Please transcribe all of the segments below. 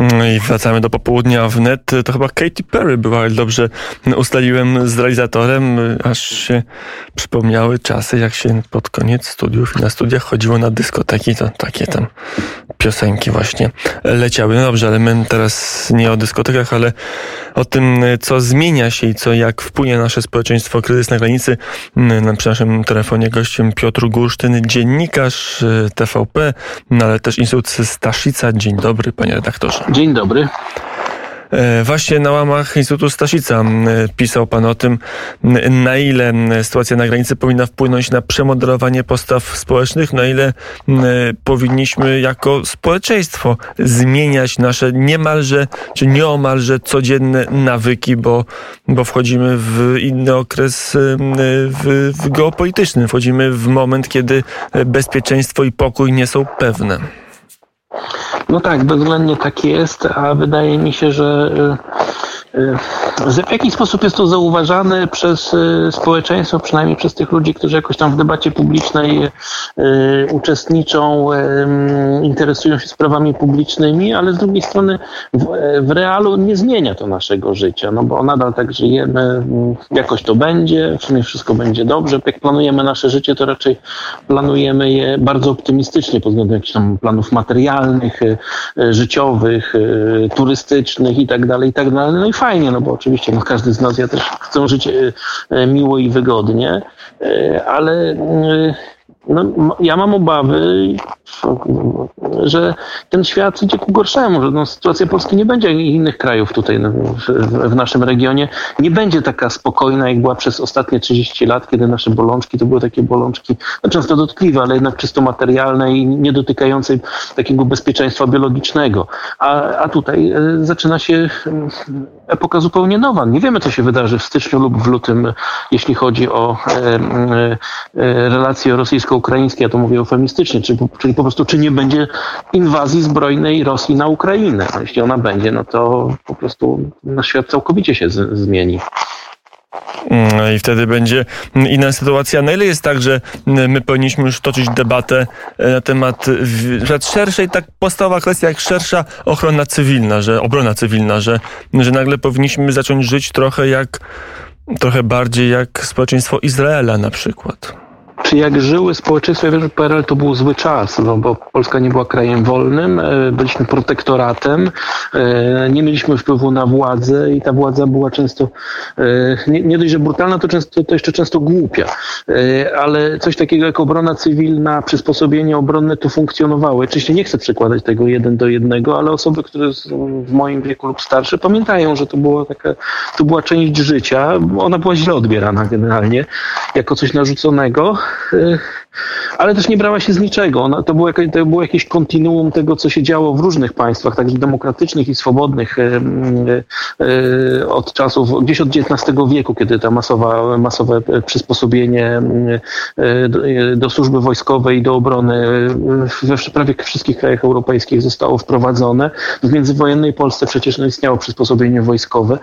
No I wracamy do popołudnia wnet. To chyba Katy Perry była, jak dobrze ustaliłem z realizatorem, aż się przypomniały czasy, jak się pod koniec studiów i na studiach chodziło na dyskoteki, to takie tam piosenki właśnie leciały. No dobrze, ale my teraz nie o dyskotekach, ale o tym, co zmienia się i co jak wpłynie na nasze społeczeństwo kryzys na granicy. Przy naszym telefonie gościem Piotr Gursztyn, dziennikarz TVP, no ale też Instytut Staszica. Dzień dobry, panie redaktorze. Dzień dobry. E, właśnie na łamach Instytutu Staszica pisał Pan o tym, na ile sytuacja na granicy powinna wpłynąć na przemodelowanie postaw społecznych, na ile powinniśmy jako społeczeństwo zmieniać nasze niemalże, czy nieomalże codzienne nawyki, bo, bo wchodzimy w inny okres w, w geopolityczny. Wchodzimy w moment, kiedy bezpieczeństwo i pokój nie są pewne. No tak, bezwzględnie tak jest, a wydaje mi się, że że w jakiś sposób jest to zauważane przez e, społeczeństwo, przynajmniej przez tych ludzi, którzy jakoś tam w debacie publicznej e, uczestniczą, interesują się sprawami publicznymi, ale z drugiej strony w, w realu nie zmienia to naszego życia, no bo nadal tak żyjemy, jakoś to będzie, w sumie wszystko będzie dobrze. Jak planujemy nasze życie, to raczej planujemy je bardzo optymistycznie pod względem jakichś tam planów materialnych, życiowych, turystycznych i tak dalej, i tak. No i fajnie, no bo oczywiście no każdy z nas, ja też chcę żyć e, e, miło i wygodnie, e, ale no, ja mam obawy, że ten świat idzie ku gorszemu, że no, sytuacja Polski nie będzie i innych krajów tutaj no, w, w, naszym regionie nie będzie taka spokojna, jak była przez ostatnie 30 lat, kiedy nasze bolączki to były takie bolączki no, często dotkliwe, ale jednak czysto materialne i nie dotykające takiego bezpieczeństwa biologicznego. A, a tutaj e, zaczyna się epoka zupełnie nowa. Nie wiemy, co się wydarzy w styczniu lub w lutym, jeśli chodzi o e, e, relacje rosyjsko-ukraińskie, ja to mówię eufemistycznie, czyli, czyli po prostu, czy nie będzie inwazji zbrojnej Rosji na Ukrainę. A jeśli ona będzie, no to po prostu nasz świat całkowicie się z, zmieni. No I wtedy będzie inna sytuacja. Na ile jest tak, że my powinniśmy już toczyć debatę e, na temat szerszej, tak podstawowa kwestia jak szersza ochrona cywilna, że obrona cywilna, że, że nagle powinniśmy zacząć żyć trochę jak, trochę bardziej jak społeczeństwo Izraela na przykład czy jak żyły społeczeństwa, ja wiem, że PRL to był zły czas, no bo Polska nie była krajem wolnym, e, byliśmy protektoratem, e, nie mieliśmy wpływu na władzę i ta władza była często e, nie, nie dość, że brutalna, to, często, to jeszcze często głupia. Ale coś takiego jak obrona cywilna, przysposobienie obronne tu funkcjonowały. Oczywiście nie chcę przekładać tego jeden do jednego, ale osoby, które w moim wieku lub starsze pamiętają, że to, było taka, to była część życia. Ona była źle odbierana generalnie, jako coś narzuconego. Y, ale też nie brała się z niczego. To, było, to było jakieś kontinuum tego, co się działo w różnych państwach, także demokratycznych i swobodnych y, y, od czasów, gdzieś od XIX wieku, kiedy ta masowa, masowe przysposobienie do służby wojskowej i do obrony we prawie wszystkich krajach europejskich zostało wprowadzone. W międzywojennej Polsce przecież no, istniało przysposobienie wojskowe.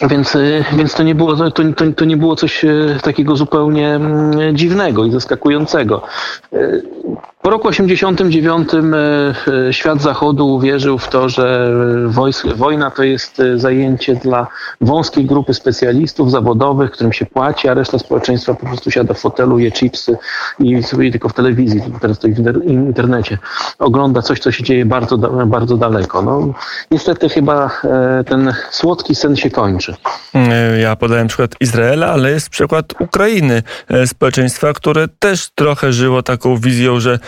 Więc, y, więc to, nie było, to, to, to nie było coś y, takiego zupełnie mm, dziwnego i zaskakującego. Y, po roku 89 e, e, świat zachodu uwierzył w to, że wojna to jest e, zajęcie dla wąskiej grupy specjalistów zawodowych, którym się płaci, a reszta społeczeństwa po prostu siada w fotelu, je chipsy i sobie tylko w telewizji, teraz to w internecie ogląda coś, co się dzieje bardzo, bardzo daleko. No, niestety chyba ten słodki sen się kończy. Ja podałem przykład Izraela, ale jest przykład Ukrainy, społeczeństwa, które też trochę żyło taką wizją, że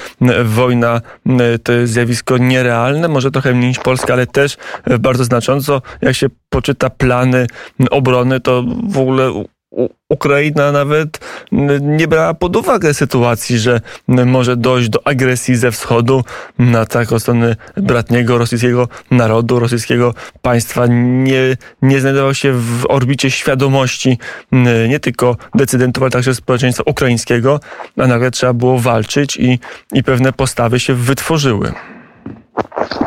wojna to jest zjawisko nierealne, może trochę mniej niż Polska, ale też bardzo znacząco. Jak się poczyta plany obrony, to w ogóle Ukraina nawet nie brała pod uwagę sytuacji, że może dojść do agresji ze wschodu na tak od strony bratniego rosyjskiego narodu, rosyjskiego państwa. Nie, nie znajdował się w orbicie świadomości nie tylko decydentów, ale także społeczeństwa ukraińskiego, a nagle trzeba było walczyć i, i pewne postawy się wytworzyły.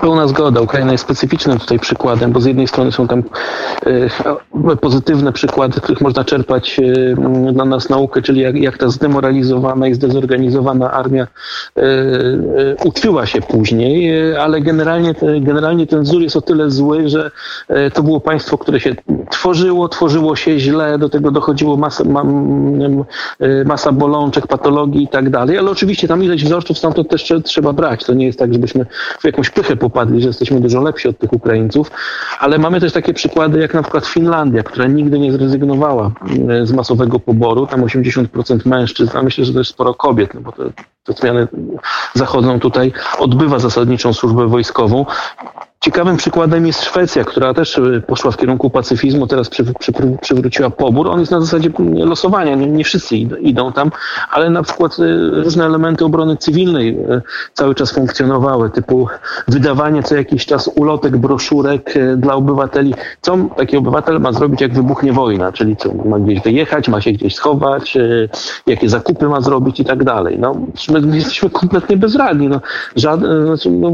Pełna zgoda. Ukraina jest specyficznym tutaj przykładem, bo z jednej strony są tam e, pozytywne przykłady, których można czerpać e, dla nas naukę, czyli jak, jak ta zdemoralizowana i zdezorganizowana armia e, uczyła się później, ale generalnie, generalnie ten wzór jest o tyle zły, że to było państwo, które się tworzyło, tworzyło się źle, do tego dochodziło masa, ma, masa bolączek, patologii i tak dalej, ale oczywiście tam ileś wzorców stamtąd też trzeba brać. To nie jest tak, żebyśmy w jakąś pychę popadli, że jesteśmy dużo lepsi od tych Ukraińców, ale mamy też takie przykłady jak na przykład Finlandia, która nigdy nie zrezygnowała e, z masowego poboru, tam 80% mężczyzn, a myślę, że też sporo kobiet, no bo te, te zmiany zachodzą tutaj, odbywa zasadniczą służbę wojskową. Ciekawym przykładem jest Szwecja, która też e, poszła w kierunku pacyfizmu, teraz przy, przy, przywróciła pobór. On jest na zasadzie losowania, nie, nie wszyscy idą tam, ale na przykład e, różne elementy obrony cywilnej e, cały czas funkcjonowały, typu wydawanie co jakiś czas ulotek, broszurek dla obywateli. Co taki obywatel ma zrobić, jak wybuchnie wojna, czyli co, ma gdzieś wyjechać, ma się gdzieś schować, jakie zakupy ma zrobić i tak dalej. No, my jesteśmy kompletnie bezradni. No, żaden, znaczy, no,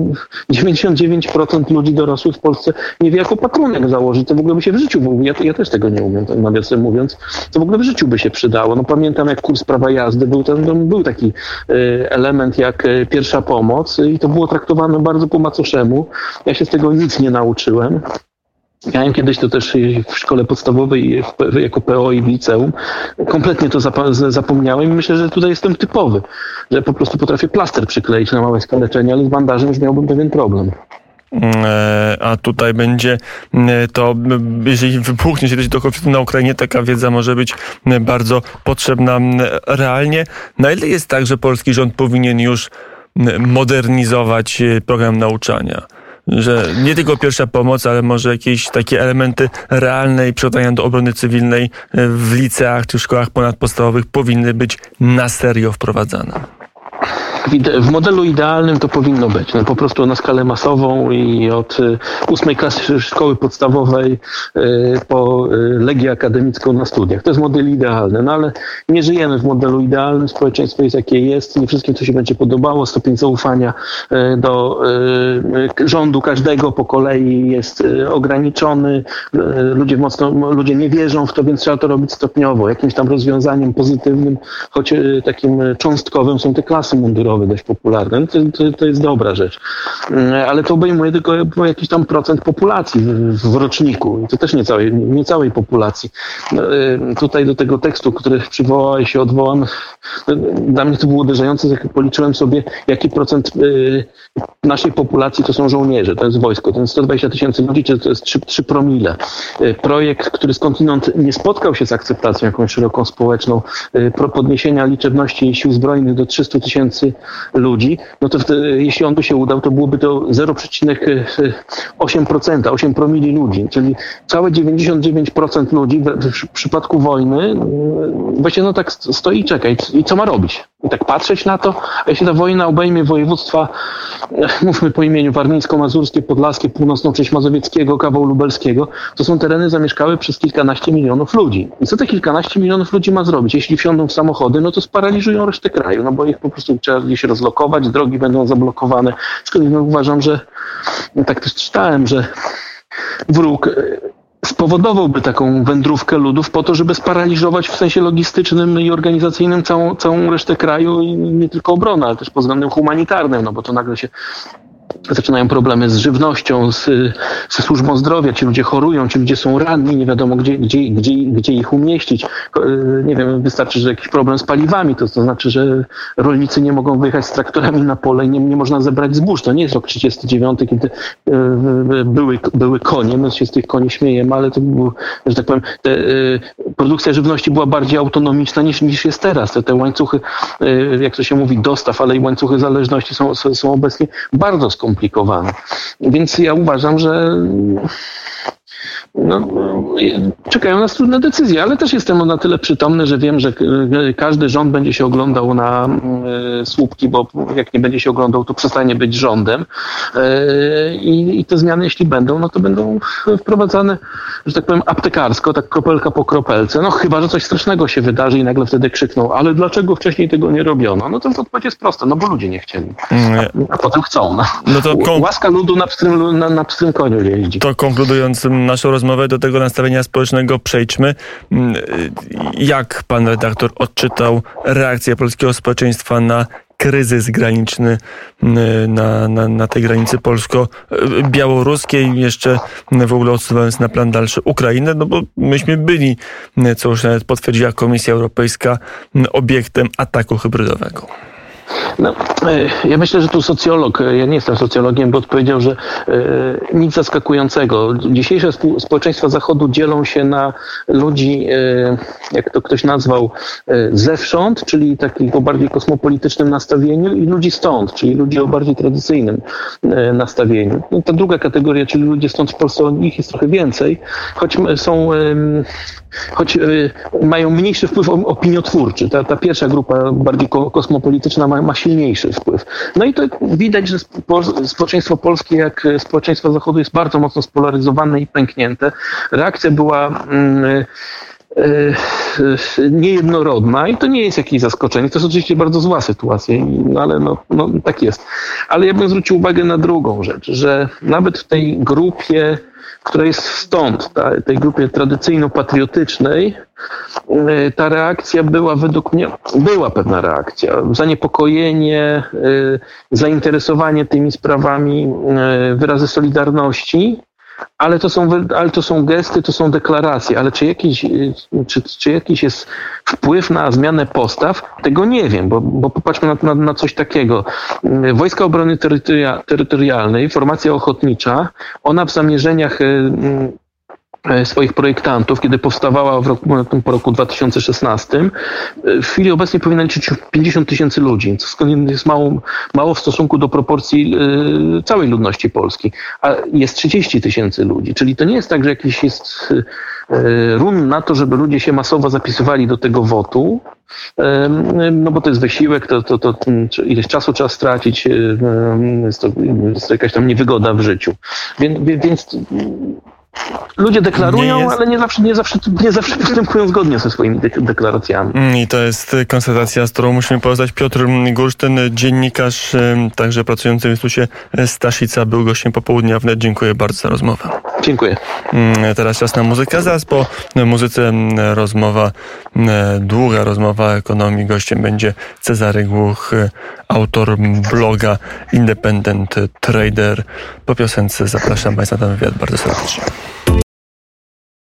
99% ludzi dorosłych w Polsce nie wie, jako patrunek założyć. To w ogóle by się w życiu, ja, ja też tego nie umiem, tak nawiasem mówiąc, to w ogóle w życiu by się przydało. No pamiętam, jak kurs prawa jazdy był, ten, był taki y, element jak y, pierwsza pomoc i to było traktowane bardzo po macoszemu. Ja się z tego nic nie nauczyłem. Miałem kiedyś to też w szkole podstawowej, jako PO i liceum. Kompletnie to zapomniałem i myślę, że tutaj jestem typowy, że po prostu potrafię plaster przykleić na małe skaleczenie, ale z bandażem już miałbym pewien problem. E, a tutaj będzie e, to, jeżeli wybuchnie się do konfliktu na Ukrainie, taka wiedza może być bardzo potrzebna realnie. Na ile jest tak, że polski rząd powinien już modernizować e, program nauczania? że nie tylko pierwsza pomoc, ale może jakieś takie elementy realnej przygotowania do obrony cywilnej w liceach czy w szkołach ponadpodstawowych powinny być na serio wprowadzane w modelu idealnym to powinno być. No, po prostu na skalę masową i od y, ósmej klasy szkoły podstawowej y, po y, legię akademicką na studiach. To jest model idealny, no ale nie żyjemy w modelu idealnym. Społeczeństwo jest jakie jest. Nie wszystkim, co się będzie podobało. Stopień zaufania do rządu każdego po kolei jest ograniczony. Ludzie mocno, ludzie nie wierzą w to, więc trzeba to robić stopniowo. Jakimś tam rozwiązaniem pozytywnym, choć takim cząstkowym są te klasy mundurowe dość popularne. No to, to, to, jest dobra rzecz. Mm, ale to obejmuje tylko jakiś tam procent populacji w, w roczniku. To też nie całej, nie całej populacji. No, y, tutaj do tego tekstu, który przywołałeś się odwołam. No, dla mnie to było uderzające, jak policzyłem sobie, jaki procent y, naszej populacji to są żołnierze, to jest wojsko. To jest 120 tysięcy ludzi, to jest 3, 3 promile. Y, projekt, który skądinąd nie spotkał się z akceptacją jakąś szeroką społeczną, podniesienia liczebności sił zbrojnych do 300 tysięcy ludzi, no to wtedy, jeśli on by się udał, to byłoby to 0,8%, 8 promili ludzi, czyli całe 99% ludzi w, w przypadku wojny mm, właśnie no tak stoi i czeka. I co ma robić? I tak patrzeć na to, a jeśli ta wojna obejmie województwa, mówmy po imieniu warmińsko-mazurskie, podlaskie, północną część mazowieckiego, kawał lubelskiego, to są tereny zamieszkałe przez kilkanaście milionów ludzi. I co te kilkanaście milionów ludzi ma zrobić? Jeśli wsiądą w samochody, no to sparaliżują resztę kraju, no bo ich po prostu trzeba gdzieś rozlokować, drogi będą zablokowane. Skąd uważam, że no tak też czytałem, że wróg spowodowałby taką wędrówkę ludów po to, żeby sparaliżować w sensie logistycznym i organizacyjnym całą, całą resztę kraju i nie tylko obronę, ale też pod względem humanitarnym, no bo to nagle się zaczynają problemy z żywnością, z, ze służbą zdrowia, ci ludzie chorują, ci ludzie są ranni, nie wiadomo gdzie, gdzie, gdzie, gdzie ich umieścić. Nie wiem, wystarczy, że jakiś problem z paliwami, to, to znaczy, że rolnicy nie mogą wyjechać z traktorami na pole i nie, nie można zebrać zbóż. To nie jest rok 39, kiedy e, były, były konie, my się z tych koni śmiejemy, ale to było, że tak powiem, te, e, produkcja żywności była bardziej autonomiczna niż, niż jest teraz. Te, te łańcuchy, e, jak to się mówi, dostaw, ale i łańcuchy zależności są, są obecnie bardzo skomplikowane skomplikowane. Więc ja uważam, że no, czekają nas trudne decyzje, ale też jestem na tyle przytomny, że wiem, że każdy rząd będzie się oglądał na e, słupki, bo jak nie będzie się oglądał, to przestanie być rządem. E, I, I te zmiany, jeśli będą, no to będą wprowadzane, że tak powiem, aptekarsko, tak kropelka po kropelce. No chyba, że coś strasznego się wydarzy i nagle wtedy krzykną, ale dlaczego wcześniej tego nie robiono? No to odpowiedź jest prosta, no bo ludzie nie chcieli. Mm, a, a potem chcą. No. no to Łaska ludu na pstrym, na, na pstrym koniu jeździ. To konkludując naszą rozmowę do tego nastawienia społecznego przejdźmy. Mm, jak pan redaktor odczytał reakcję polskiego społeczeństwa na kryzys graniczny mm, na, na, na tej granicy polsko-białoruskiej, jeszcze w ogóle odsuwając na plan dalszy Ukrainę, no bo myśmy byli, co już nawet potwierdziła Komisja Europejska, obiektem ataku hybrydowego. No, e, ja myślę, że tu socjolog, e, ja nie jestem socjologiem, bo odpowiedział, że e, nic zaskakującego. Dzisiejsze społeczeństwa Zachodu dzielą się na ludzi, jak to ktoś nazwał, zewsząd, czyli takich o bardziej kosmopolitycznym nastawieniu i ludzi stąd, czyli ludzi o bardziej tradycyjnym nastawieniu. No, ta druga kategoria, czyli ludzie stąd w Polsce, ich jest trochę więcej, choć są choć mają mniejszy wpływ opiniotwórczy. Ta, ta pierwsza grupa, bardziej kosmopolityczna, ma, ma silniejszy wpływ. No i to widać, że społeczeństwo polskie, jak społeczeństwo Zachodu, jest bardzo mocno spolaryzowane i pęknięte. Reakcja była. Yy, niejednorodna i to nie jest jakieś zaskoczenie. To jest oczywiście bardzo zła sytuacja, ale no, no, tak jest. Ale ja bym zwrócił uwagę na drugą rzecz, że nawet w tej grupie która jest stąd, ta, tej grupie tradycyjno-patriotycznej, y, ta reakcja była według mnie, była pewna reakcja, zaniepokojenie, y, zainteresowanie tymi sprawami, y, wyrazy solidarności, ale to, są, ale to są gesty, to są deklaracje, ale czy jakiś, czy, czy jakiś jest wpływ na zmianę postaw? Tego nie wiem, bo, bo popatrzmy na, na, na coś takiego. Wojska Obrony Terytoria, Terytorialnej, formacja ochotnicza, ona w zamierzeniach E, swoich projektantów, kiedy powstawała w roku, po roku 2016, e, w chwili obecnej powinna liczyć 50 tysięcy ludzi, co jest mało, mało w stosunku do proporcji e, całej ludności Polski, a jest 30 tysięcy ludzi, czyli to nie jest tak, że jakiś jest run na to, żeby ludzie się masowo zapisywali do tego wotu, no bo to jest wysiłek, to, to, to ileś czasu trzeba stracić, jest to, jest to jakaś tam niewygoda w życiu. Więc, więc Ludzie deklarują, nie jest... ale nie zawsze, nie, zawsze, nie zawsze postępują zgodnie ze swoimi deklaracjami. Mm, I to jest konstatacja, z którą musimy poznać. Piotr Gursztyn, dziennikarz, także pracujący w Instytucie Staszica, był gościem popołudnia wnet. Dziękuję bardzo za rozmowę. Dziękuję. Mm, teraz czas na muzykę. Zaraz po muzyce rozmowa, długa rozmowa o ekonomii. Gościem będzie Cezary Głuch, autor bloga Independent Trader. Po piosence zapraszam Państwa na wywiad bardzo serdecznie.